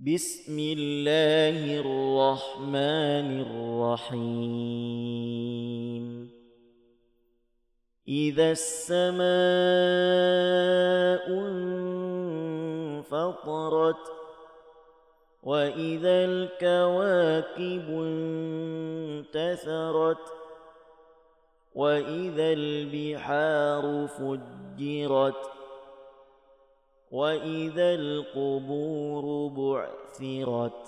بسم الله الرحمن الرحيم. إذا السماء انفطرت وإذا الكواكب انتثرت وإذا البحار فجرت وإذا القبور بعثرت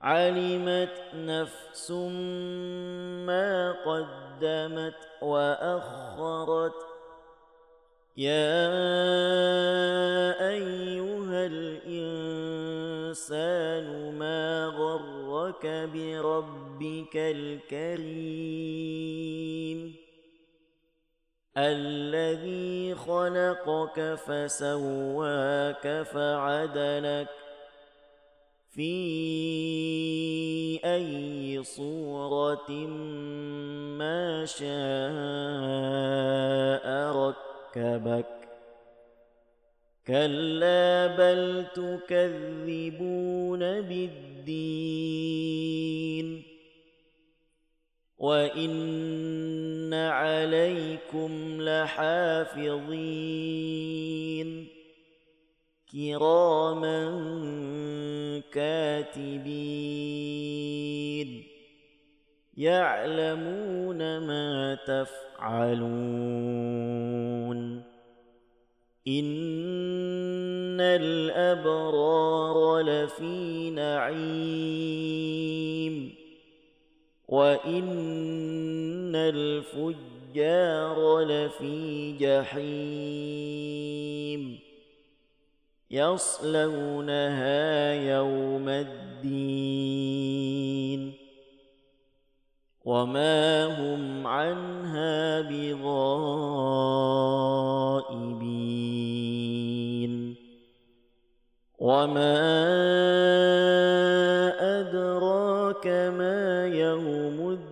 علمت نفس ما قدمت وأخرت يا أيها الإنسان ما غرك بربك الكريم الذي خلقك فسواك فعدلك في أي صورة ما شاء ركبك. كلا بل تكذبون بالدين. وإن عليكم لحافظين. كراما كاتبين. يعلمون ما تفعلون. إن الأبرار لفي نعيم. وإن الفجار لفي جحيم يصلونها يوم الدين وما هم عنها بغائبين وما أدراك ما يوم الدين